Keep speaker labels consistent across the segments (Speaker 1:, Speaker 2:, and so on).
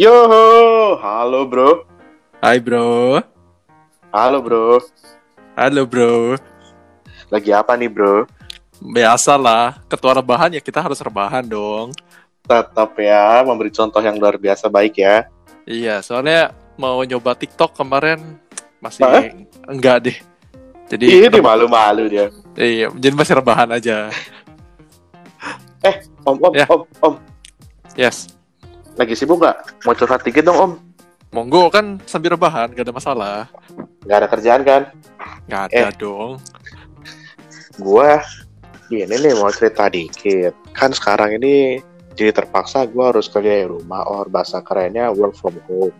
Speaker 1: Yoho,
Speaker 2: halo bro.
Speaker 1: Hai bro.
Speaker 2: Halo bro.
Speaker 1: Halo bro.
Speaker 2: Lagi apa nih bro?
Speaker 1: Biasalah, ketua rebahan ya kita harus rebahan dong.
Speaker 2: Tetap ya, memberi contoh yang luar biasa baik ya.
Speaker 1: Iya, soalnya mau nyoba TikTok kemarin masih
Speaker 2: Hah?
Speaker 1: enggak deh. Jadi
Speaker 2: Ini malu-malu dia.
Speaker 1: Iya, jadi masih rebahan aja.
Speaker 2: Om, om,
Speaker 1: Ya.
Speaker 2: om, om.
Speaker 1: Yes.
Speaker 2: Lagi sibuk nggak? Mau curhat dikit dong om.
Speaker 1: Monggo kan sambil rebahan, gak ada masalah.
Speaker 2: Nggak ada kerjaan kan?
Speaker 1: Gak
Speaker 2: Eh.
Speaker 1: ada dong.
Speaker 2: Gua ini nih mau cerita dikit. Kan sekarang ini jadi terpaksa gua harus kerja di rumah or bahasa kerennya work from home.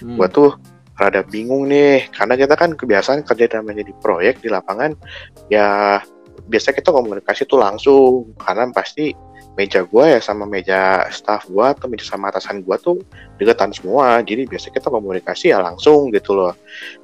Speaker 1: Hmm.
Speaker 2: Gua tuh rada bingung nih karena kita kan kebiasaan kerja namanya di proyek di lapangan ya biasanya kita komunikasi tuh langsung karena pasti meja gua ya sama meja staff gua atau meja sama atasan gua tuh deketan semua. Jadi biasanya kita komunikasi ya langsung gitu loh.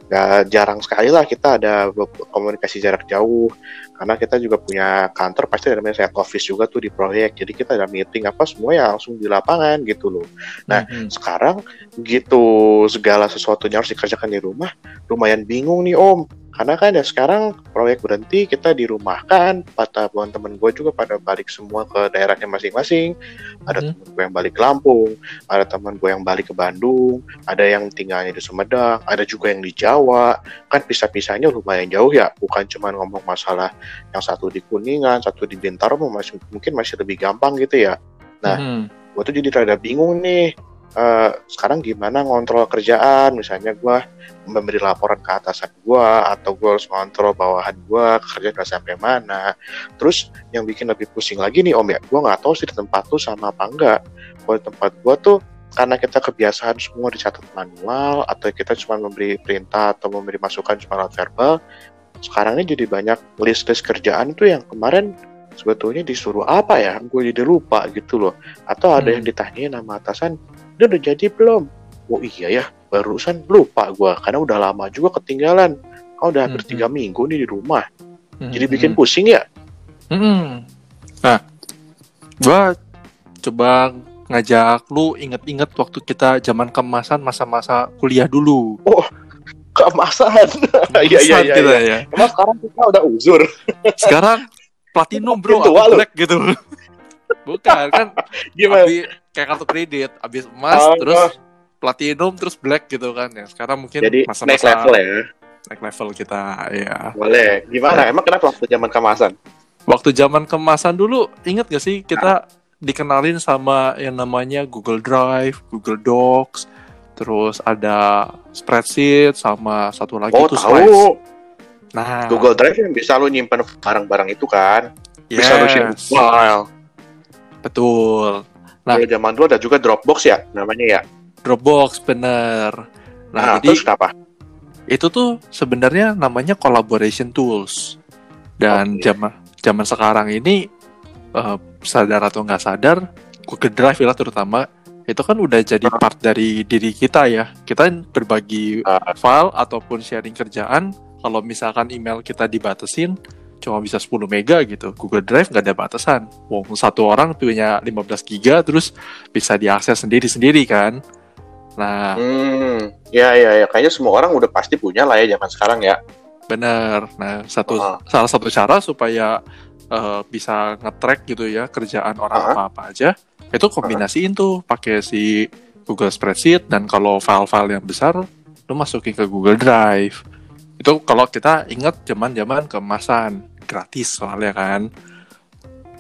Speaker 2: Gak jarang sekali lah kita ada komunikasi jarak jauh. Karena kita juga punya kantor pasti ada namanya office juga tuh di proyek. Jadi kita ada meeting apa semua ya langsung di lapangan gitu loh. Nah,
Speaker 1: Mhm.
Speaker 2: sekarang gitu segala sesuatunya harus dikerjakan di rumah lumayan bingung nih om karena kan ya sekarang proyek berhenti kita dirumahkan pada teman-teman gue juga pada balik semua ke daerahnya masing-masing ada
Speaker 1: Mhm.
Speaker 2: teman gue yang balik ke Lampung ada teman gue yang balik ke Bandung ada yang tinggalnya di Sumedang ada juga yang di Jawa kan pisah-pisahnya lumayan jauh ya bukan cuma ngomong masalah yang satu di Kuningan satu di Bintaro masih mungkin masih lebih gampang gitu ya Nah,
Speaker 1: Mhm.
Speaker 2: gue tuh jadi rada bingung nih Eh, sekarang gimana ngontrol kerjaan? Misalnya gue memberi laporan ke atasan gue atau gue harus ngontrol bawahan gue kerja udah sampai mana. Terus yang bikin lebih pusing lagi nih om ya gue nggak tahu sih di tempat tuh sama apa enggak. Kalau di tempat gue tuh karena kita kebiasaan semua dicatat manual atau kita cuma memberi perintah atau memberi masukan cuma lewat verbal sekarang ini jadi banyak list-list kerjaan tuh yang kemarin sebetulnya disuruh apa ya? Gue jadi lupa gitu loh. Atau ada
Speaker 1: Hmm.
Speaker 2: yang ditanyain sama atasan ini udah jadi belum oh iya ya barusan lupa gue karena udah lama juga ketinggalan kau udah hampir
Speaker 1: Hmm,
Speaker 2: tiga minggu nih di rumah jadi
Speaker 1: Mhm.
Speaker 2: bikin pusing ya
Speaker 1: Mm-mm. Nah, gua coba ngajak lu inget-inget waktu kita zaman kemasan masa-masa kuliah dulu.
Speaker 2: keemasan iya iya
Speaker 1: Kemasan
Speaker 2: iya
Speaker 1: kita
Speaker 2: iya.
Speaker 1: ya.
Speaker 2: emang sekarang kita udah uzur
Speaker 1: Sekarang platinum bro,
Speaker 2: tua
Speaker 1: black gitu. Bukan kan?
Speaker 2: gimana
Speaker 1: Abis, kayak kartu kredit, abis emas,
Speaker 2: Oh.
Speaker 1: terus platinum, terus black gitu kan ya. Sekarang mungkin
Speaker 2: jadi
Speaker 1: masa-masa
Speaker 2: next level ya
Speaker 1: naik level kita ya.
Speaker 2: boleh gimana emang kenapa waktu zaman kemasan
Speaker 1: Waktu zaman kemasan dulu, inget gak sih kita dikenalin sama yang namanya Google Drive, Google Docs, terus ada spreadsheet sama satu lagi
Speaker 2: oh
Speaker 1: itu
Speaker 2: tahu
Speaker 1: slides. Nah,
Speaker 2: Google Drive yang bisa lu nyimpan barang-barang itu kan bisa lu share
Speaker 1: yes,
Speaker 2: file
Speaker 1: betul. Nah.
Speaker 2: Kalau zaman dulu ada juga Dropbox ya namanya ya
Speaker 1: Dropbox bener. Nah,
Speaker 2: nah,
Speaker 1: jadi
Speaker 2: terus kenapa
Speaker 1: itu tuh sebenarnya namanya collaboration tools. Dan
Speaker 2: Oke.
Speaker 1: zaman zaman sekarang ini eh, sadar atau nggak sadar, Google Drive lah terutama itu kan udah jadi
Speaker 2: Ah.
Speaker 1: part dari diri kita ya. Kita berbagi
Speaker 2: Ah.
Speaker 1: file ataupun sharing kerjaan. Kalau misalkan email kita dibatasin cuma bisa 10 mega gitu. Google Drive nggak ada batasan. Wong satu orang punya 15 giga terus bisa diakses sendiri-sendiri kan. Nah,
Speaker 2: Hmm, ya ya ya kayaknya semua orang udah pasti punya lah ya zaman sekarang ya.
Speaker 1: Bener. Nah, satu
Speaker 2: Ah.
Speaker 1: salah satu cara supaya eh, bisa nge-track gitu ya kerjaan orang
Speaker 2: Ah.
Speaker 1: apa-apa aja, itu kombinasiin tuh pakai si Google Spreadsheet dan kalau file-file yang besar lu masukin ke Google Drive. Itu kalau kita inget zaman-zaman kemasan gratis soalnya kan.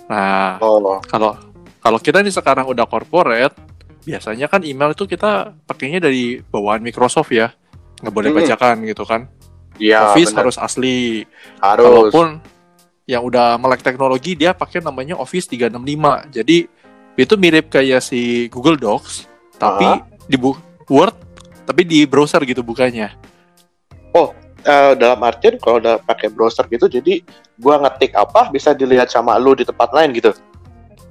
Speaker 1: Nah,
Speaker 2: Oh,
Speaker 1: kalau kalau kita nih sekarang udah corporate, biasanya kan email itu kita pakainya dari bawaan Microsoft ya. Nggak boleh
Speaker 2: Hmm.
Speaker 1: bajakan gitu kan.
Speaker 2: iya
Speaker 1: Office
Speaker 2: benar.
Speaker 1: harus asli.
Speaker 2: harus.
Speaker 1: Kalaupun yang udah melek teknologi dia pakai namanya Office 365. Jadi itu mirip kayak si Google Docs tapi
Speaker 2: Ah.
Speaker 1: di bu- Word tapi di browser gitu bukanya.
Speaker 2: Eh, dalam artian kalau udah pakai browser gitu, jadi gua ngetik apa bisa dilihat sama lu di tempat lain gitu.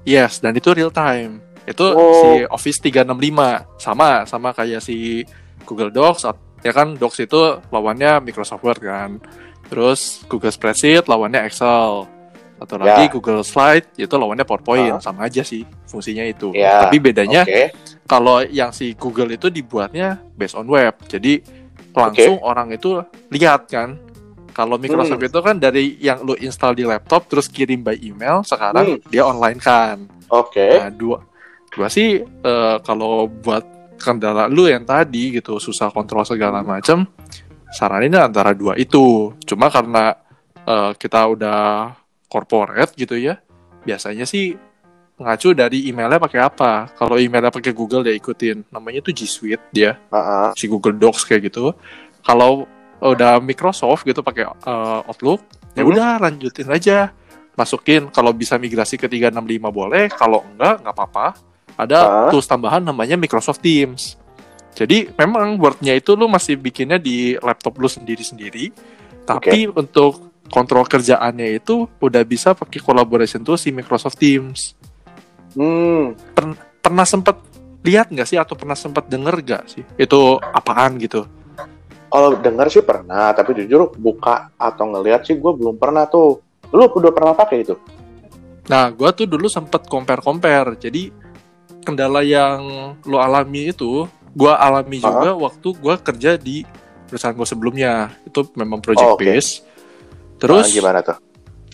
Speaker 1: Yes, dan itu real time. Itu
Speaker 2: Oh.
Speaker 1: si Office 365 sama sama kayak si Google Docs ya kan Docs itu lawannya Microsoft Word kan. Terus Google Spreadsheet lawannya Excel. Satu
Speaker 2: Ya.
Speaker 1: lagi Google Slide itu lawannya PowerPoint,
Speaker 2: Ah.
Speaker 1: sama aja sih fungsinya itu.
Speaker 2: Ya,
Speaker 1: Tapi bedanya
Speaker 2: Oke.
Speaker 1: kalau yang si Google itu dibuatnya based on web. Jadi langsung orang itu lihat kan. Kalau Microsoft
Speaker 2: Hmm.
Speaker 1: itu kan dari yang lu install di laptop terus kirim by email, sekarang
Speaker 2: Hmm.
Speaker 1: dia online kan.
Speaker 2: Oke.
Speaker 1: Nah, dua dua sih eh, kalau buat kendala lu yang tadi gitu susah kontrol segala macam, saranin antara dua itu. Cuma karena eh, kita udah corporate gitu ya, biasanya sih ngacu dari emailnya pakai apa. Kalau emailnya pakai Google dia ikutin, namanya tuh G Suite dia,
Speaker 2: Ah, ah.
Speaker 1: si Google Docs kayak gitu. Kalau udah Microsoft gitu pakai eh, Outlook, ya
Speaker 2: Mhm.
Speaker 1: udah lanjutin aja masukin kalau bisa migrasi ke 365 boleh kalau enggak nggak apa-apa ada
Speaker 2: Ah.
Speaker 1: tools tambahan namanya Microsoft Teams jadi memang Word-nya itu lu masih bikinnya di laptop lu sendiri-sendiri tapi untuk kontrol kerjaannya itu udah bisa pakai collaboration tool si Microsoft Teams
Speaker 2: Hmm.
Speaker 1: pernah sempet lihat nggak sih atau pernah sempet denger nggak sih itu apaan gitu
Speaker 2: Kalau denger sih pernah, tapi jujur buka atau ngelihat sih gue belum pernah tuh. Lu udah pernah pakai itu?
Speaker 1: Nah, gua tuh dulu sempet compare-compare. Jadi kendala yang lo alami itu, gua alami juga waktu gua kerja di perusahaan gua sebelumnya. Itu memang project
Speaker 2: Oh, oke.
Speaker 1: base. Terus
Speaker 2: Ah, gimana tuh?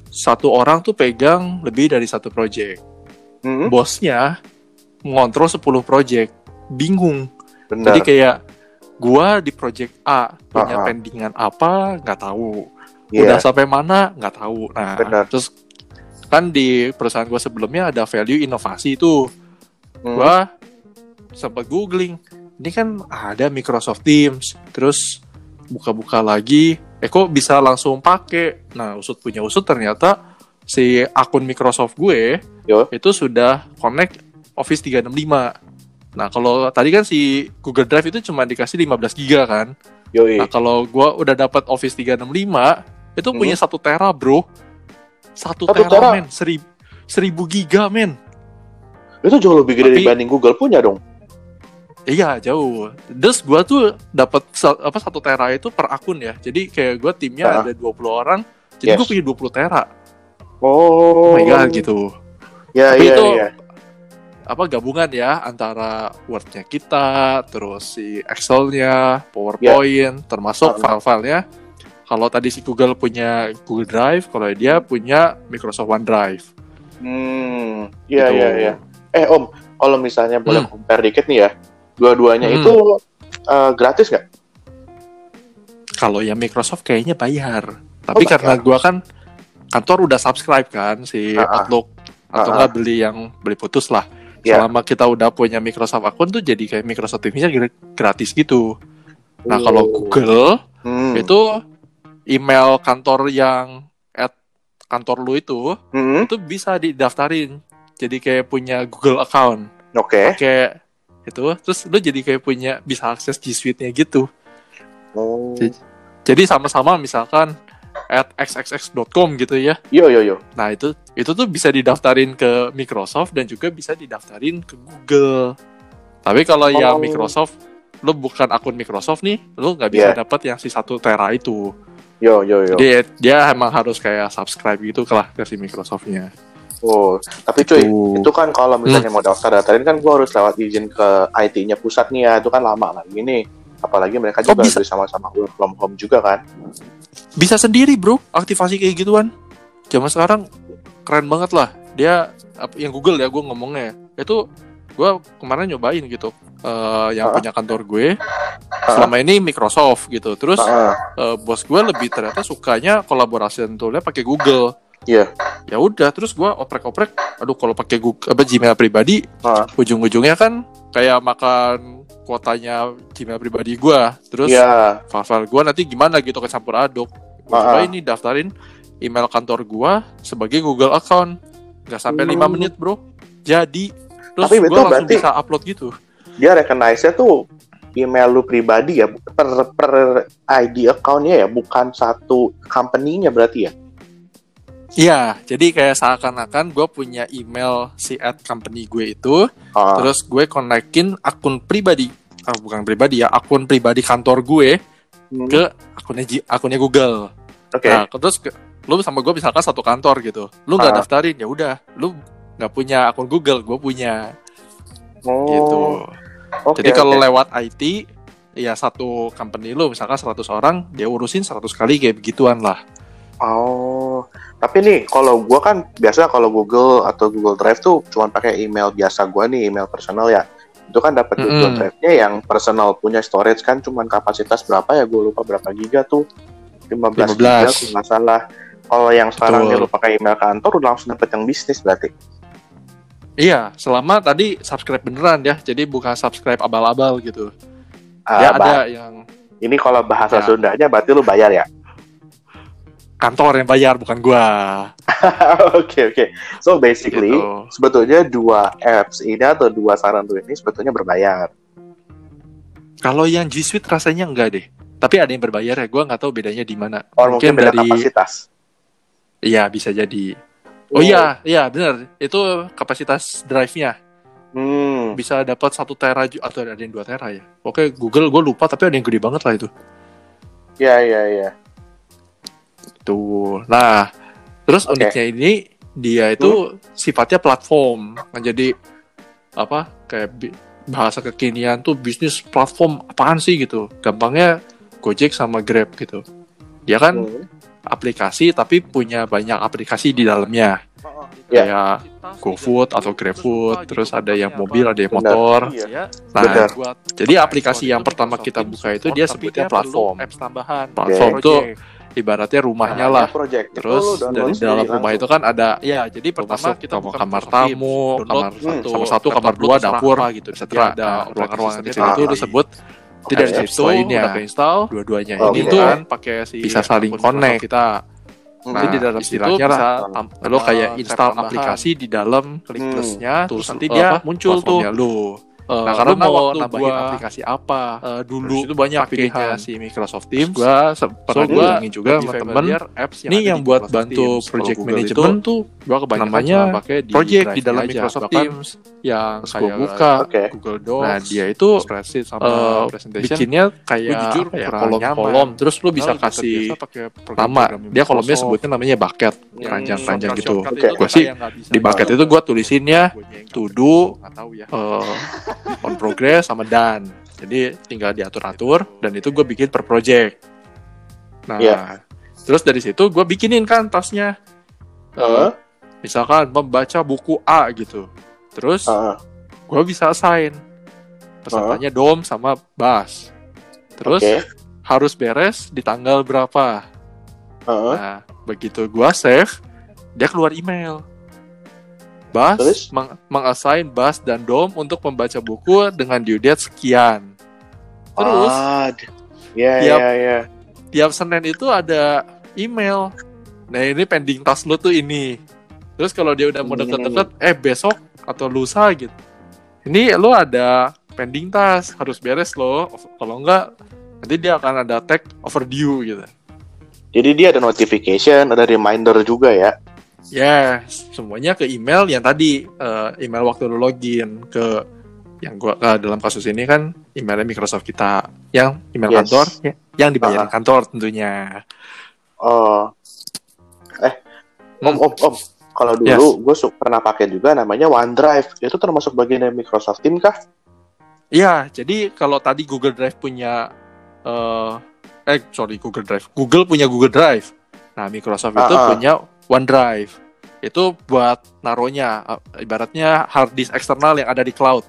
Speaker 1: satu orang tuh pegang lebih dari satu project.
Speaker 2: Hmm,
Speaker 1: Bosnya mengontrol 10 project. Bingung.
Speaker 2: benar.
Speaker 1: Jadi kayak gua di project A punya
Speaker 2: Ah, ah.
Speaker 1: pendingan apa nggak tahu.
Speaker 2: Iya,
Speaker 1: Udah sampai mana nggak tahu. Nah,
Speaker 2: Benar.
Speaker 1: terus kan di perusahaan gua sebelumnya ada value inovasi itu.
Speaker 2: Hmm,
Speaker 1: Gua sempat googling. Ini kan ada Microsoft Teams. Terus buka-buka lagi, eh kok bisa langsung pakai. Nah, usut punya usut ternyata si akun Microsoft gue
Speaker 2: Yo.
Speaker 1: itu sudah connect Office 365. Nah, kalau tadi kan si Google Drive itu cuma dikasih 15 giga kan.
Speaker 2: Yoi.
Speaker 1: Nah, kalau gua udah dapat Office 365, itu punya satu tera, bro. Satu
Speaker 2: Hmm. Satu
Speaker 1: tera,
Speaker 2: tera?
Speaker 1: men. Seribu, seribu giga, men.
Speaker 2: Itu jauh lebih gede
Speaker 1: Tapi-
Speaker 2: dibanding Google punya dong.
Speaker 1: Iya, jauh. Terus gua tuh dapat apa satu tera itu per akun ya. Jadi kayak gua timnya
Speaker 2: Ah.
Speaker 1: ada 20 orang. Jadi gua
Speaker 2: Yes.
Speaker 1: punya 20 tera.
Speaker 2: Oh.
Speaker 1: Oh my god gitu.
Speaker 2: Ya,
Speaker 1: Tapi
Speaker 2: iya,
Speaker 1: itu
Speaker 2: iya.
Speaker 1: apa gabungan ya antara Word-nya kita, terus si Excel-nya, PowerPoint, termasuk
Speaker 2: Ah.
Speaker 1: file-filenya. Kalau tadi si Google punya Google Drive, kalau dia punya Microsoft OneDrive.
Speaker 2: Hmm, iya,
Speaker 1: Gitu.
Speaker 2: iya, iya. Eh, Om, kalau misalnya boleh
Speaker 1: Hmm.
Speaker 2: compare dikit nih ya, dua-duanya
Speaker 1: Hmm.
Speaker 2: itu eh, gratis nggak?
Speaker 1: Kalau yang Microsoft kayaknya bayar. Tapi
Speaker 2: bayar.
Speaker 1: karena gua kan kantor udah subscribe kan si
Speaker 2: Ah, ah.
Speaker 1: Outlook atau
Speaker 2: Ah, ah.
Speaker 1: nggak beli yang beli putus lah.
Speaker 2: Ya.
Speaker 1: Selama kita udah punya Microsoft akun tuh jadi kayak Microsoft gra- gratis gitu. Nah, kalau
Speaker 2: Oh.
Speaker 1: Google
Speaker 2: Hmm.
Speaker 1: itu email kantor yang at kantor lu itu
Speaker 2: Hmm,
Speaker 1: itu bisa didaftarin jadi kayak punya Google account
Speaker 2: Oke.
Speaker 1: kayak itu terus lu jadi kayak punya bisa akses G Suite-nya gitu
Speaker 2: Oh.
Speaker 1: jadi sama-sama misalkan at xxx.com gitu ya
Speaker 2: Yo, yo, yo.
Speaker 1: nah itu itu tuh bisa didaftarin ke Microsoft dan juga bisa didaftarin ke Google tapi kalau yang
Speaker 2: Oh.
Speaker 1: Microsoft lu bukan akun Microsoft nih lu nggak bisa
Speaker 2: Yeah.
Speaker 1: dapat yang si satu tera itu
Speaker 2: Yo, yo, yo.
Speaker 1: dia dia emang harus kayak subscribe gitu lah ke si Microsoftnya
Speaker 2: Oh, tapi cuy,
Speaker 1: Tuh.
Speaker 2: itu kan kalau
Speaker 1: Hmm.
Speaker 2: misalnya mau daftar daftarin kan gua harus lewat izin ke IT-nya pusat nih ya, itu kan lama lagi nih. Apalagi mereka
Speaker 1: Oh,
Speaker 2: juga
Speaker 1: bisa.
Speaker 2: harus sama-sama work from home juga kan.
Speaker 1: Bisa sendiri bro. Aktivasi kayak gituan. Zaman sekarang keren banget lah. Dia yang Google ya gue ngomongnya itu gue kemarin nyobain gitu. Eh, yang
Speaker 2: Ah.
Speaker 1: punya kantor gue. Selama ini Microsoft gitu. Terus
Speaker 2: Ah,
Speaker 1: eh, bos gue lebih ternyata sukanya kolaborasi toolnya pakai Google.
Speaker 2: Iya.
Speaker 1: ya udah terus gue oprek-oprek. Aduh kalau pakai Google apa Gmail pribadi
Speaker 2: Ah.
Speaker 1: ujung-ujungnya kan kayak makan kuotanya Gmail pribadi gue terus
Speaker 2: Iya.
Speaker 1: file-file gue nanti gimana gitu kecampur aduk. Gue
Speaker 2: Ah,
Speaker 1: coba ini daftarin email kantor gua sebagai Google account. Nggak sampai
Speaker 2: Hmm.
Speaker 1: 5 menit bro. Jadi terus gue langsung
Speaker 2: berarti-
Speaker 1: bisa upload gitu.
Speaker 2: Dia recognize-nya tuh email lu pribadi ya, per per ID account-nya ya, bukan satu company-nya berarti ya.
Speaker 1: Iya, jadi kayak seakan-akan gue punya email si at company gue itu,
Speaker 2: Ah,
Speaker 1: terus gue konekin akun pribadi, ah, bukan pribadi ya, akun pribadi kantor gue
Speaker 2: hmm,
Speaker 1: ke akunnya akunnya Google.
Speaker 2: Oke.
Speaker 1: Nah, terus ke- lu sama gue misalkan satu kantor gitu lu nggak
Speaker 2: Ah.
Speaker 1: daftarin ya udah lu nggak punya akun Google gue punya
Speaker 2: Oh,
Speaker 1: gitu
Speaker 2: oke,
Speaker 1: jadi kalau
Speaker 2: oke.
Speaker 1: lewat IT ya satu company lu misalkan 100 orang dia urusin 100 kali kayak begituan lah
Speaker 2: Oh, tapi nih kalau gua kan biasa kalau Google atau Google Drive tuh cuma pakai email biasa gua nih, email personal ya. Itu kan dapat Google
Speaker 1: Mm-mm.
Speaker 2: Drive-nya yang personal punya storage kan cuman kapasitas berapa ya? Gue lupa berapa giga tuh. 15,
Speaker 1: 15.
Speaker 2: giga kalau nggak salah. Kalau yang sekarang
Speaker 1: Betul.
Speaker 2: nih lu pakai email kantor udah langsung dapet yang bisnis berarti.
Speaker 1: iya selama tadi subscribe beneran ya jadi bukan subscribe abal-abal gitu
Speaker 2: Ah,
Speaker 1: ya ada yang
Speaker 2: Ini kalau bahasa
Speaker 1: Ya.
Speaker 2: Sundanya berarti lu bayar ya?
Speaker 1: Kantor yang bayar bukan gua
Speaker 2: Oke oke. So basically
Speaker 1: gitu.
Speaker 2: sebetulnya dua apps ini atau dua saran lu ini sebetulnya berbayar.
Speaker 1: Kalau yang G Suite rasanya enggak deh. Tapi ada yang berbayar ya, gue nggak tahu bedanya di mana.
Speaker 2: Or mungkin, beda
Speaker 1: dari,
Speaker 2: kapasitas.
Speaker 1: iya bisa jadi. Oh iya, iya benar. Itu kapasitas drive-nya
Speaker 2: Hmm.
Speaker 1: bisa dapat satu tera atau ada yang dua tera ya. Oke, Google gue lupa tapi ada yang gede banget lah itu.
Speaker 2: Ya ya ya.
Speaker 1: Tuh. Nah, terus
Speaker 2: Oke.
Speaker 1: uniknya ini dia itu sifatnya platform. Nah, jadi apa? Kayak bahasa kekinian tuh bisnis platform apaan sih gitu. Gampangnya Gojek sama Grab gitu. Dia kan
Speaker 2: Hmm.
Speaker 1: aplikasi tapi punya banyak aplikasi di dalamnya.
Speaker 2: Ya.
Speaker 1: Kayak GoFood atau GrabFood, terus ada yang mobil, ada yang motor.
Speaker 2: Iya.
Speaker 1: Nah,
Speaker 2: Benar.
Speaker 1: jadi aplikasi yang pertama kita buka itu dia sebutnya platform.
Speaker 3: apps tambahan.
Speaker 1: Platform itu ibaratnya rumahnya
Speaker 2: Nah,
Speaker 1: lah.
Speaker 2: ada project.
Speaker 1: Terus dari dalam rumah
Speaker 2: langsung.
Speaker 1: itu kan ada
Speaker 3: Ya, jadi pertama
Speaker 1: masuk
Speaker 3: kita buka
Speaker 1: kamar tamu, kamar
Speaker 2: Hmm.
Speaker 1: satu, kamar satu, kamar dua, dapur,
Speaker 3: gitu.
Speaker 1: etc.
Speaker 3: Jadi ada
Speaker 1: Nah, ruangan-ruangan
Speaker 3: aplikasi
Speaker 1: kecil itu disebut tidak dari
Speaker 3: Itu
Speaker 1: poinnya.
Speaker 3: udah keinstall,
Speaker 1: Dua-duanya
Speaker 2: Oh,
Speaker 1: ini tuh
Speaker 3: kan pakai si
Speaker 1: bisa saling connect.
Speaker 3: kita.
Speaker 2: Hmm.
Speaker 1: Nanti di dalam
Speaker 3: Istilahnya bisa
Speaker 1: lah, lo
Speaker 3: ada
Speaker 1: kayak install aplikasi di dalam klik
Speaker 2: Hmm.
Speaker 1: plusnya, terus
Speaker 3: Terus nanti dia muncul
Speaker 1: tuh
Speaker 3: tuh.
Speaker 1: lu.
Speaker 3: Eh,
Speaker 1: nah, karena
Speaker 3: lu mau
Speaker 1: waktu
Speaker 3: nambahin
Speaker 1: gua
Speaker 3: aplikasi apa?
Speaker 1: eh, dulu
Speaker 3: itu banyak
Speaker 1: pakainya
Speaker 3: pilihan.
Speaker 1: si Microsoft Teams,
Speaker 3: Terus gua se- pernah
Speaker 1: so, gua
Speaker 3: juga sama temen. apps
Speaker 1: ini
Speaker 3: ada
Speaker 1: yang buat
Speaker 3: Microsoft
Speaker 1: bantu
Speaker 3: Teams.
Speaker 1: Project
Speaker 3: Google
Speaker 1: management
Speaker 3: itu
Speaker 1: tuh
Speaker 3: gua kebanyakan
Speaker 1: namanya
Speaker 3: pakai di
Speaker 1: project di dalam
Speaker 3: aja.
Speaker 1: Microsoft
Speaker 3: Bahkan
Speaker 1: Teams. yang kayak
Speaker 3: gua buka.
Speaker 2: Oke.
Speaker 1: Google Docs.
Speaker 3: Nah, dia itu
Speaker 1: spreadsheet sama
Speaker 3: eh,
Speaker 1: presentation. bikinnya kayak
Speaker 3: jujur
Speaker 1: ya,
Speaker 3: kurang
Speaker 1: kolom-kolom. terus lu bisa
Speaker 3: lebih
Speaker 1: kasih nama. dia kolomnya sebutnya namanya bucket.
Speaker 2: Hmm,
Speaker 1: ranjang-ranjang gitu. Gua
Speaker 3: kayak
Speaker 1: sih di bucket itu gua tulisinnya
Speaker 3: yang
Speaker 1: to do, on progress sama done jadi tinggal diatur-atur dan itu gue bikin per project nah
Speaker 2: Iya.
Speaker 1: terus dari situ gue bikinin kan tasnya Eh,
Speaker 2: Heeh.
Speaker 1: misalkan membaca buku A gitu terus
Speaker 2: Heeh.
Speaker 1: gue bisa assign pesertanya dom sama bas terus
Speaker 2: Oke.
Speaker 1: harus beres di tanggal berapa
Speaker 2: Heeh.
Speaker 1: nah begitu gue save dia keluar email bas
Speaker 2: Terus?
Speaker 1: meng mengassign bas dan dom untuk membaca buku dengan due date sekian. Terus
Speaker 2: Ah, d- ya
Speaker 1: Tiap-
Speaker 2: ya. ya.
Speaker 1: tiap senin itu ada email. Nah ini pending task lu tuh ini. Terus kalau dia udah mau deket-deket eh besok atau lusa gitu. Ini lo ada pending task harus beres lo kalau enggak nanti dia akan ada tag overdue gitu.
Speaker 2: Jadi dia ada notification, ada reminder juga ya.
Speaker 1: Yes semuanya ke email yang tadi eh, email waktu lo login ke yang gua eh, dalam kasus ini kan emailnya Microsoft kita yang email
Speaker 2: Yes.
Speaker 1: kantor ya, yang dibayar
Speaker 2: Aha.
Speaker 1: kantor tentunya
Speaker 2: Oh. Eh, Om
Speaker 1: Hmm.
Speaker 2: Om Om. Kalau dulu gue pernah pakai juga namanya OneDrive. Itu termasuk bagian dari Microsoft Team kah?
Speaker 1: Iya, jadi kalau tadi Google Drive punya eh eh sorry Google Drive, Google punya Google Drive. Nah, Microsoft itu
Speaker 2: Ah, ah.
Speaker 1: punya OneDrive. Itu buat naruhnya eh, ibaratnya hard disk eksternal yang ada di cloud.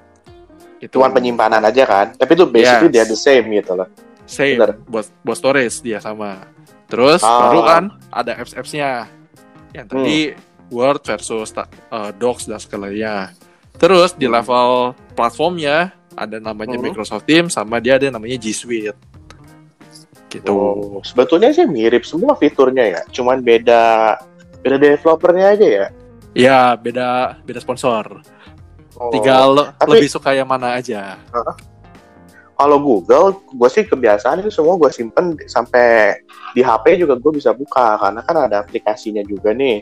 Speaker 1: Itu
Speaker 2: Cuman penyimpanan aja kan. Tapi itu basically
Speaker 1: Yes.
Speaker 2: dia the same gitu loh.
Speaker 1: same
Speaker 2: bener.
Speaker 1: buat buat storage dia sama. Terus
Speaker 2: Ah.
Speaker 1: baru kan ada apps-appsnya. Yang tadi
Speaker 2: Hmm.
Speaker 1: Word versus eh, Docs dan segalanya. Terus di
Speaker 2: Hmm.
Speaker 1: level platformnya ada namanya
Speaker 2: Hmm.
Speaker 1: Microsoft Teams sama dia ada namanya G Suite. Gitu.
Speaker 2: Oh, sebetulnya sih mirip semua fiturnya ya. Cuman beda beda developernya aja ya.
Speaker 1: Ya, beda beda sponsor.
Speaker 2: Oh.
Speaker 1: Tinggal
Speaker 2: tapi-
Speaker 1: lebih suka yang mana aja.
Speaker 2: Kalau Google, gue sih kebiasaan itu semua gue simpen sampai di HP juga gue bisa buka karena kan ada aplikasinya juga nih.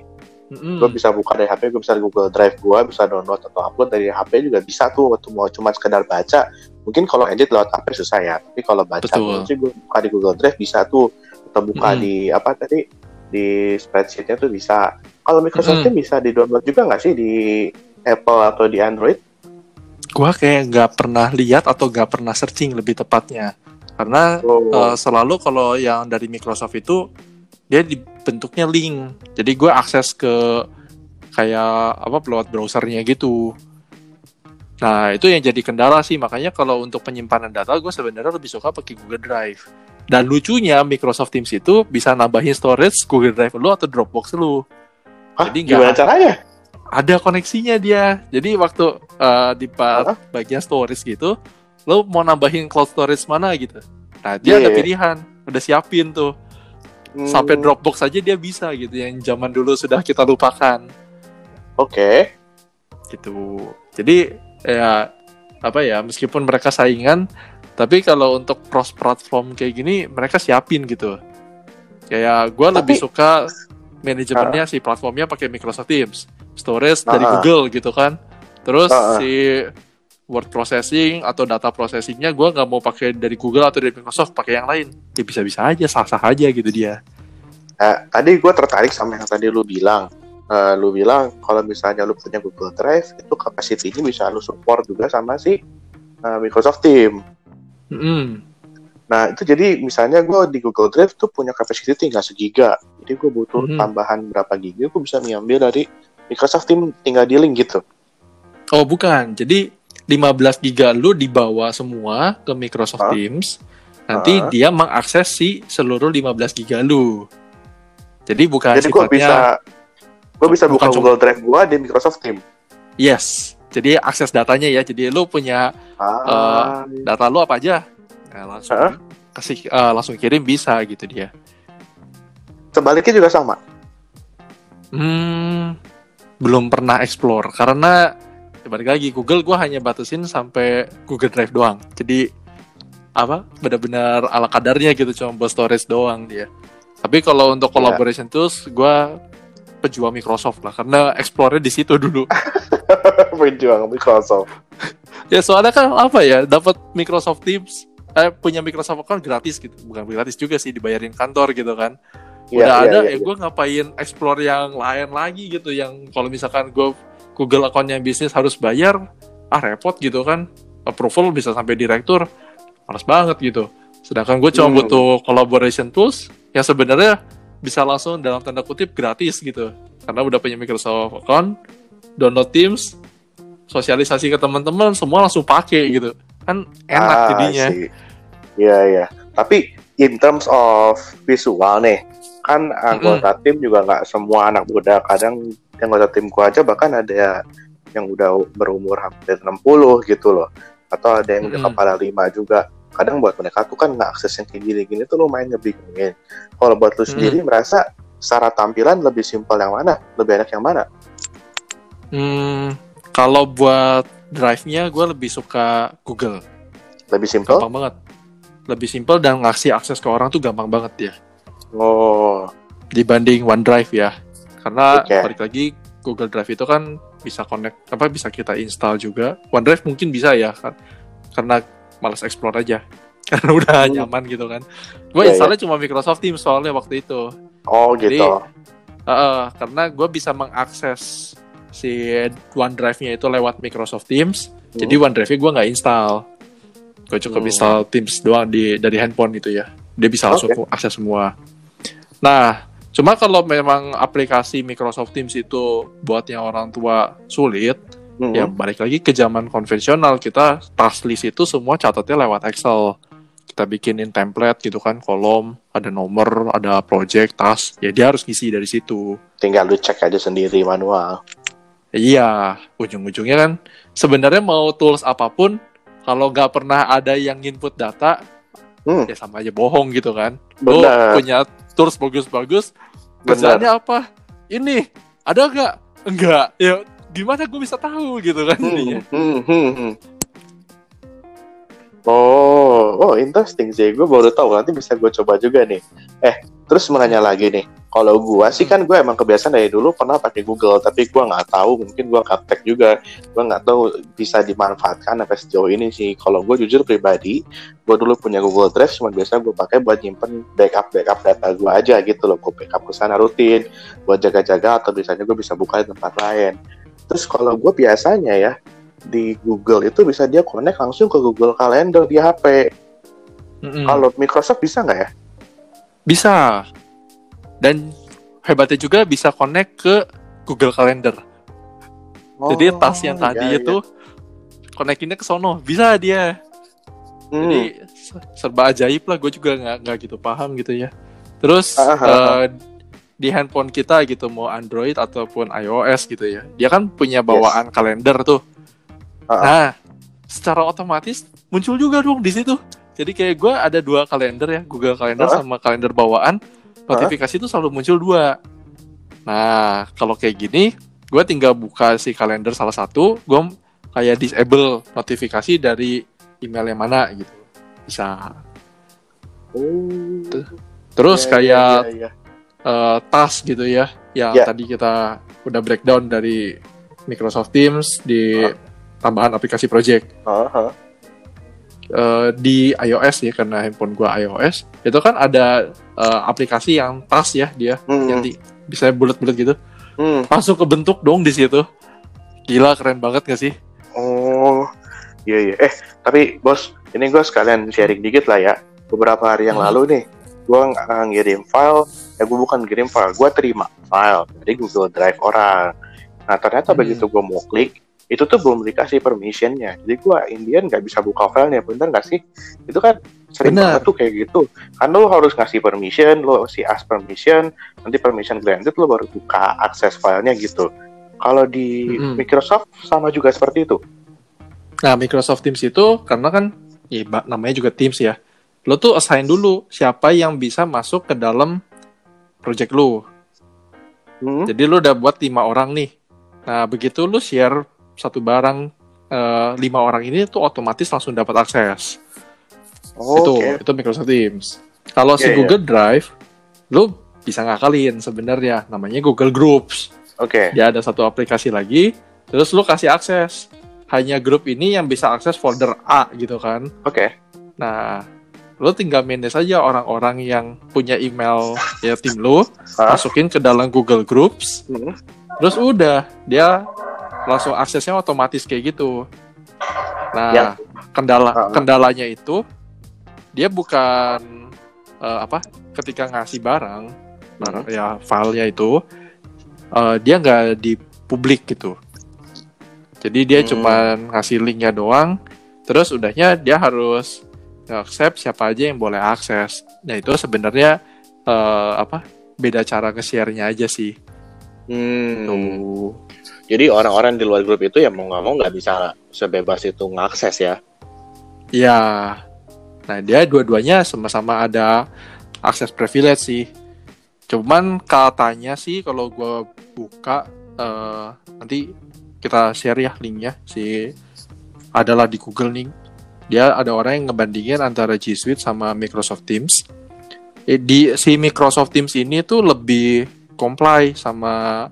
Speaker 1: Mm-mm.
Speaker 2: Gue bisa buka dari HP, gue bisa Google Drive gue, bisa download atau upload dari HP juga bisa tuh. Waktu mau cuma sekedar baca, mungkin kalau edit lewat HP susah ya. Tapi kalau baca sih gue buka di Google Drive bisa tuh. Atau buka
Speaker 1: Mm-mm.
Speaker 2: di apa tadi di spreadsheetnya tuh bisa. Kalau Microsoft
Speaker 1: Mm-mm.
Speaker 2: Teams bisa di download juga nggak sih di Apple atau di Android?
Speaker 1: Gua kayak nggak pernah lihat atau nggak pernah searching lebih tepatnya. Karena
Speaker 2: Oh,
Speaker 1: eh, selalu kalau yang dari Microsoft itu dia dibentuknya link. Jadi gue akses ke kayak apa lewat browsernya gitu. Nah itu yang jadi kendala sih. Makanya kalau untuk penyimpanan data gue sebenarnya lebih suka pakai Google Drive. Dan lucunya Microsoft Teams itu bisa nambahin storage Google Drive lu atau Dropbox lu.
Speaker 2: Hah,
Speaker 1: jadi
Speaker 2: gimana caranya?
Speaker 1: Ada koneksinya dia. Jadi waktu eh, di part bagian storage gitu, lo mau nambahin cloud storage mana gitu. Nah dia
Speaker 2: Iya,
Speaker 1: ada
Speaker 2: iya.
Speaker 1: pilihan, udah siapin tuh.
Speaker 2: Hmm,
Speaker 1: Sampai Dropbox aja dia bisa gitu yang zaman dulu sudah kita lupakan
Speaker 2: Oke.
Speaker 1: gitu. Jadi ya apa ya meskipun mereka saingan, tapi kalau untuk cross platform kayak gini mereka siapin gitu. Kayak gue lebih suka manajemennya si platformnya pakai Microsoft Teams, storage dari
Speaker 2: Ah.
Speaker 1: Google gitu kan. Terus
Speaker 2: ah.
Speaker 1: si word processing atau data processingnya gue nggak mau pakai dari Google atau dari Microsoft, pakai yang lain. Ya bisa-bisa aja, sah-sah aja gitu dia.
Speaker 2: Nah, tadi gue tertarik sama yang tadi lu bilang. Eh, lu bilang kalau misalnya lu punya Google Drive itu capacity-nya bisa lu support juga sama si eh, Microsoft Teams.
Speaker 1: Mm.
Speaker 2: Nah itu jadi misalnya gue di Google Drive tuh punya capacity tinggal segiga. Jadi gue butuh
Speaker 1: Mhm.
Speaker 2: tambahan berapa giga, gue bisa mengambil dari Microsoft Teams tinggal di link gitu.
Speaker 1: Oh bukan, jadi 15 giga lu dibawa semua ke Microsoft
Speaker 2: Hah?
Speaker 1: Teams. Nanti
Speaker 2: Hah?
Speaker 1: dia mengakses si seluruh 15 giga lu. Jadi bukan
Speaker 2: jadi gue bisa
Speaker 1: sifatnya
Speaker 2: gue bisa buka
Speaker 1: bukan cuma-
Speaker 2: Google Drive gue di Microsoft Teams.
Speaker 1: yes. Jadi akses datanya ya. Jadi lu punya
Speaker 2: Ah,
Speaker 1: data lu apa aja, nah, langsung
Speaker 2: Hah?
Speaker 1: kasih eh, langsung kirim bisa gitu dia.
Speaker 2: sebaliknya juga sama.
Speaker 1: Hmm, belum pernah explore karena ya balik lagi Google gua hanya batasin sampai Google Drive doang. Jadi apa benar-benar ala kadarnya gitu cuma buat storage doang dia. Tapi kalau untuk
Speaker 2: Iya.
Speaker 1: collaboration tools gua pejuang Microsoft lah karena explore di situ dulu.
Speaker 2: Berjuang Microsoft.
Speaker 1: ya soalnya kan apa ya dapat Microsoft Teams eh, punya Microsoft account gratis gitu. Bukan gratis juga sih dibayarin kantor gitu kan.
Speaker 2: Iya,
Speaker 1: udah
Speaker 2: iya,
Speaker 1: ada
Speaker 2: iya,
Speaker 1: ya gue ngapain explore yang lain lagi gitu yang kalau misalkan gue Google accountnya bisnis harus bayar ah repot gitu kan approval bisa sampai direktur males banget gitu sedangkan gue cuma
Speaker 2: Hmm.
Speaker 1: butuh collaboration tools yang sebenarnya bisa langsung dalam tanda kutip gratis gitu karena udah punya Microsoft account download Teams sosialisasi ke teman-teman semua langsung pakai gitu kan enak
Speaker 2: Ah,
Speaker 1: jadinya.
Speaker 2: Iya, iya. Tapi in terms of visual nih, kan anggota tim juga nggak semua anak muda. Kadang anggota tim gua aja bahkan ada yang udah berumur hampir 60 gitu loh. Atau ada yang udah
Speaker 1: Mm-mm.
Speaker 2: kepala lima juga. Kadang buat mereka tuh kan nggak akses yang kayak gini-gini tuh lumayan ngebingungin. Kalau buat lu sendiri merasa secara tampilan lebih simpel yang mana? Lebih enak yang mana?
Speaker 1: Hmm, kalau buat drive-nya gue lebih suka Google.
Speaker 2: Lebih simpel?
Speaker 1: Gampang banget. Lebih simpel dan ngasih akses ke orang tuh gampang banget ya.
Speaker 2: Oh,
Speaker 1: Dibanding OneDrive ya. Karena
Speaker 2: Oke.
Speaker 1: balik lagi Google Drive itu kan bisa connect apa bisa kita install juga. OneDrive mungkin bisa ya kan. Karena malas explore aja. Karena udah
Speaker 2: Hmm.
Speaker 1: nyaman gitu kan. Gue
Speaker 2: Iya,
Speaker 1: installnya cuma Microsoft Teams soalnya waktu itu.
Speaker 2: oh
Speaker 1: Jadi,
Speaker 2: gitu.
Speaker 1: Heeh, karena gue bisa mengakses si OneDrive-nya itu lewat Microsoft Teams.
Speaker 2: Hmm.
Speaker 1: Jadi OneDrive-nya gue nggak install. Gue cukup
Speaker 2: Hmm.
Speaker 1: install Teams doang di dari handphone itu ya. Dia bisa langsung akses semua. Nah, cuma kalau memang aplikasi Microsoft Teams itu buat yang orang tua sulit,
Speaker 2: Hmm.
Speaker 1: ya balik lagi ke zaman konvensional kita task list itu semua catatnya lewat Excel. Kita bikinin template gitu kan, kolom, ada nomor, ada project, task. Ya dia harus ngisi dari situ.
Speaker 2: tinggal lu cek aja sendiri manual.
Speaker 1: Iya, ujung-ujungnya kan sebenarnya mau tools apa pun kalau nggak pernah ada yang input data,
Speaker 2: Hmm.
Speaker 1: ya sama aja bohong gitu kan. Lo
Speaker 2: Benar,
Speaker 1: punya tools bagus-bagus, kerjaannya apa? Ini ada nggak? Enggak. Ya gimana gue bisa tahu gitu kan jadinya.
Speaker 2: Hmm, hmm, hmm. Oh, oh interesting sih. Gue baru tahu. Nanti bisa gue coba juga nih. Eh, terus menanya lagi nih. Kalau gua sih kan gua emang kebiasaan dari dulu pernah pakai Google, tapi gua nggak tahu, mungkin gua kaptek juga, gua nggak tahu bisa dimanfaatkan sampai sejauh ini sih. Kalau gua jujur pribadi, gua dulu punya Google Drive, cuma biasa gua pakai buat nyimpen backup backup data gua aja gitu loh, gua backup ke sana rutin, buat jaga-jaga atau biasanya gua bisa buka di tempat lain. Terus kalau gua biasanya ya di Google itu bisa dia connect langsung ke Google Calendar di HP.
Speaker 1: Mm-mm.
Speaker 2: Kalau Microsoft bisa nggak ya?
Speaker 1: Bisa. Dan hebatnya juga bisa connect ke Google Calendar. Jadi
Speaker 2: Oh,
Speaker 1: tas yang tadi
Speaker 2: iya,
Speaker 1: itu connectingnya ke sono. Bisa dia.
Speaker 2: iya. Hmm.
Speaker 1: Jadi se- serba ajaib lah. Gue juga nggak nggak gitu paham gitu ya. Terus
Speaker 2: Ah, ah,
Speaker 1: eh, di handphone kita gitu mau Android ataupun iOS gitu ya. Dia kan punya bawaan kalender tuh.
Speaker 2: Ah, ah.
Speaker 1: Nah, secara otomatis muncul juga dong di situ. Jadi kayak gue ada dua kalender ya, Google Calendar
Speaker 2: Ah.
Speaker 1: sama kalender bawaan. Notifikasi itu selalu muncul dua. Nah, kalau kayak gini, gue tinggal buka si kalender salah satu, gue kayak disable notifikasi dari email yang mana gitu. Bisa.
Speaker 2: Oh.
Speaker 1: Terus
Speaker 2: Iya,
Speaker 1: kayak
Speaker 2: iya, iya.
Speaker 1: Eh, task gitu ya, yang
Speaker 2: Ya.
Speaker 1: tadi kita udah breakdown dari Microsoft Teams di
Speaker 2: Ah.
Speaker 1: tambahan aplikasi project.
Speaker 2: Ah, ah.
Speaker 1: Eh, di iOS ya karena handphone gua iOS itu kan ada eh, aplikasi yang tas ya dia
Speaker 2: Hmm.
Speaker 1: yang di, bisa bulat-bulat gitu
Speaker 2: Hmm.
Speaker 1: langsung ke bentuk dong di situ gila keren banget gak sih
Speaker 2: Oh, iya iya. Eh, tapi bos, ini gue sekalian sharing dikit lah ya. Beberapa hari yang
Speaker 1: Hmm.
Speaker 2: lalu nih, gue ngirim file. Ya gue bukan ngirim file, gue terima file dari Google Drive orang. Nah ternyata
Speaker 1: Hmm.
Speaker 2: begitu gue mau klik, itu tuh belum dikasih permissionnya. Jadi gue Indian nggak bisa buka filenya, bener nggak sih? Itu kan sering
Speaker 1: Bener.
Speaker 2: banget tuh kayak gitu. Kan lo harus ngasih permission, lo si ask permission, nanti permission granted lo baru buka akses filenya gitu. Kalau di
Speaker 1: Mm-mm.
Speaker 2: Microsoft sama juga seperti itu.
Speaker 1: nah Microsoft Teams itu karena kan ya namanya juga Teams ya lo tuh assign dulu siapa yang bisa masuk ke dalam project lo
Speaker 2: Hmm?
Speaker 1: jadi lo udah buat lima orang nih nah begitu lo share satu barang eh, lima orang ini tuh otomatis langsung dapat akses
Speaker 2: Oh,
Speaker 1: itu
Speaker 2: oke.
Speaker 1: itu Microsoft Teams. Kalau si
Speaker 2: Iya.
Speaker 1: Google Drive, lu bisa ngakalin sebenarnya namanya Google Groups.
Speaker 2: Oke.
Speaker 1: Dia ada satu aplikasi lagi, terus lu kasih akses. Hanya grup ini yang bisa akses folder A gitu kan.
Speaker 2: Oke.
Speaker 1: Nah, lu tinggal manage aja orang-orang yang punya email ya tim lu,
Speaker 2: Hah?
Speaker 1: masukin ke dalam Google Groups,
Speaker 2: Hmm.
Speaker 1: terus udah dia langsung aksesnya otomatis kayak gitu. Nah,
Speaker 2: Yang-
Speaker 1: kendala
Speaker 2: Ah.
Speaker 1: kendalanya itu dia bukan eh, apa? Ketika ngasih barang, barang
Speaker 2: Hmm.
Speaker 1: ya filenya itu eh, dia nggak di publik gitu. Jadi dia
Speaker 2: Hmm.
Speaker 1: cuman ngasih linknya doang, terus udahnya dia harus accept siapa aja yang boleh akses. Nah itu sebenarnya eh, apa? Beda cara nge-share-nya aja sih.
Speaker 2: Hmm.
Speaker 1: Tuh.
Speaker 2: Jadi orang-orang di luar grup itu ya mau nggak mau nggak bisa sebebas itu ngakses ya.
Speaker 1: Iya. Nah, dia dua-duanya sama-sama ada akses privilege sih. Cuman katanya sih kalau gua buka eh, nanti kita share ya linknya si adalah di Google nih. Dia ada orang yang ngebandingin antara G Suite sama Microsoft Teams. Eh, di si Microsoft Teams ini tuh lebih comply sama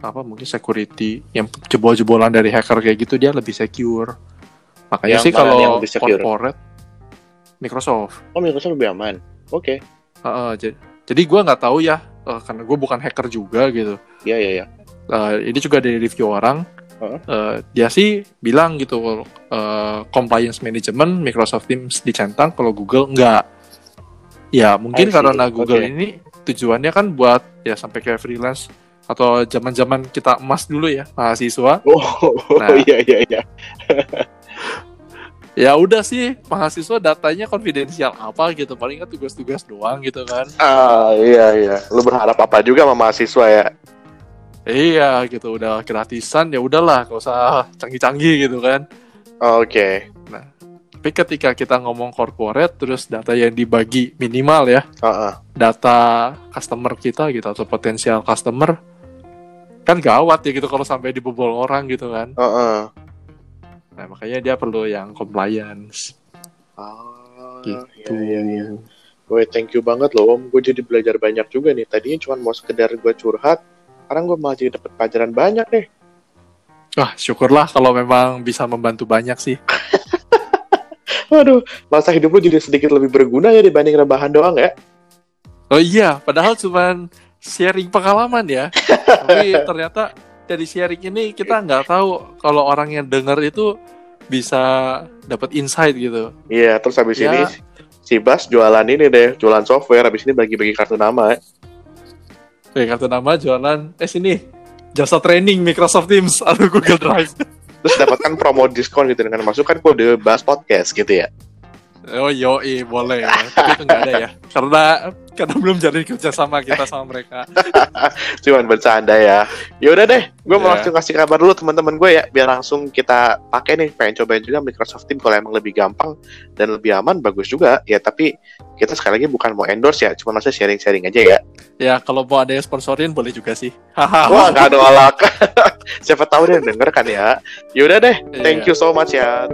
Speaker 1: apa mungkin security yang jebol-jebolan dari hacker kayak gitu dia lebih secure. Makanya
Speaker 2: Yang
Speaker 1: sih kalau corporate Microsoft.
Speaker 2: Oh Microsoft lebih aman. Oke.
Speaker 1: Heeh, j- jadi gue nggak tahu ya eh, karena gue bukan hacker juga gitu.
Speaker 2: Iya iya iya.
Speaker 1: Eh, ini juga dari review orang. Eh, dia sih bilang gitu eh, compliance management Microsoft Teams dicentang kalau Google enggak. Ya mungkin
Speaker 2: see.
Speaker 1: karena Google
Speaker 2: Oke.
Speaker 1: ini tujuannya kan buat ya sampai kayak freelance atau zaman-zaman kita emas dulu ya mahasiswa.
Speaker 2: Oh
Speaker 1: Nah.
Speaker 2: iya iya iya.
Speaker 1: Ya udah sih mahasiswa datanya konfidensial apa gitu paling kan tugas-tugas doang gitu kan.
Speaker 2: Ah iya iya. Lu berharap apa juga sama mahasiswa ya?
Speaker 1: Iya gitu udah gratisan ya udahlah gak usah canggih-canggih gitu kan.
Speaker 2: Oke.
Speaker 1: Tapi ketika kita ngomong corporate terus data yang dibagi minimal ya
Speaker 2: Heeh.
Speaker 1: data customer kita gitu atau potensial customer kan gawat ya gitu kalau sampai dibobol orang gitu kan.
Speaker 2: Heeh.
Speaker 1: Nah makanya dia perlu yang compliance
Speaker 2: Ah,
Speaker 1: gitu.
Speaker 2: iya, iya, iya. Woi, thank you banget loh Om. Gue jadi belajar banyak juga nih. Tadinya cuma mau sekedar gue curhat, sekarang gue malah jadi dapat pelajaran banyak nih.
Speaker 1: Wah, syukurlah kalau memang bisa membantu banyak sih.
Speaker 2: Waduh, masa hidup lu jadi sedikit lebih berguna ya dibanding rebahan doang ya.
Speaker 1: Oh iya, padahal cuman sharing pengalaman ya. Tapi ternyata dari sharing ini kita nggak tahu kalau orang yang denger itu bisa dapat insight gitu.
Speaker 2: Iya, terus habis
Speaker 1: Ya.
Speaker 2: ini si Bas jualan ini deh, jualan software. Habis ini bagi-bagi kartu nama. ya.
Speaker 1: Oke, kartu nama jualan eh sini jasa training Microsoft Teams atau Google Drive.
Speaker 2: Terus dapatkan promo diskon gitu dengan masukkan kode Bas Podcast gitu ya.
Speaker 1: Oh yo, boleh. Tapi itu nggak ada ya, karena karena belum jalin kerja sama kita sama mereka.
Speaker 2: Cuman bercanda ya. Ya udah deh, gue mau
Speaker 1: Ya.
Speaker 2: langsung kasih kabar dulu teman-teman gue ya, biar langsung kita pakai nih. Pengen cobain juga Microsoft Teams kalau emang lebih gampang dan lebih aman, bagus juga. Ya tapi kita sekali lagi bukan mau endorse ya, cuma masa sharing-sharing aja ya.
Speaker 1: Ya kalau mau ada yang sponsorin boleh juga sih.
Speaker 2: Wah, gak nolak. Siapa tahu dia denger kan ya. Ya udah deh,
Speaker 1: Iya.
Speaker 2: thank you so much ya.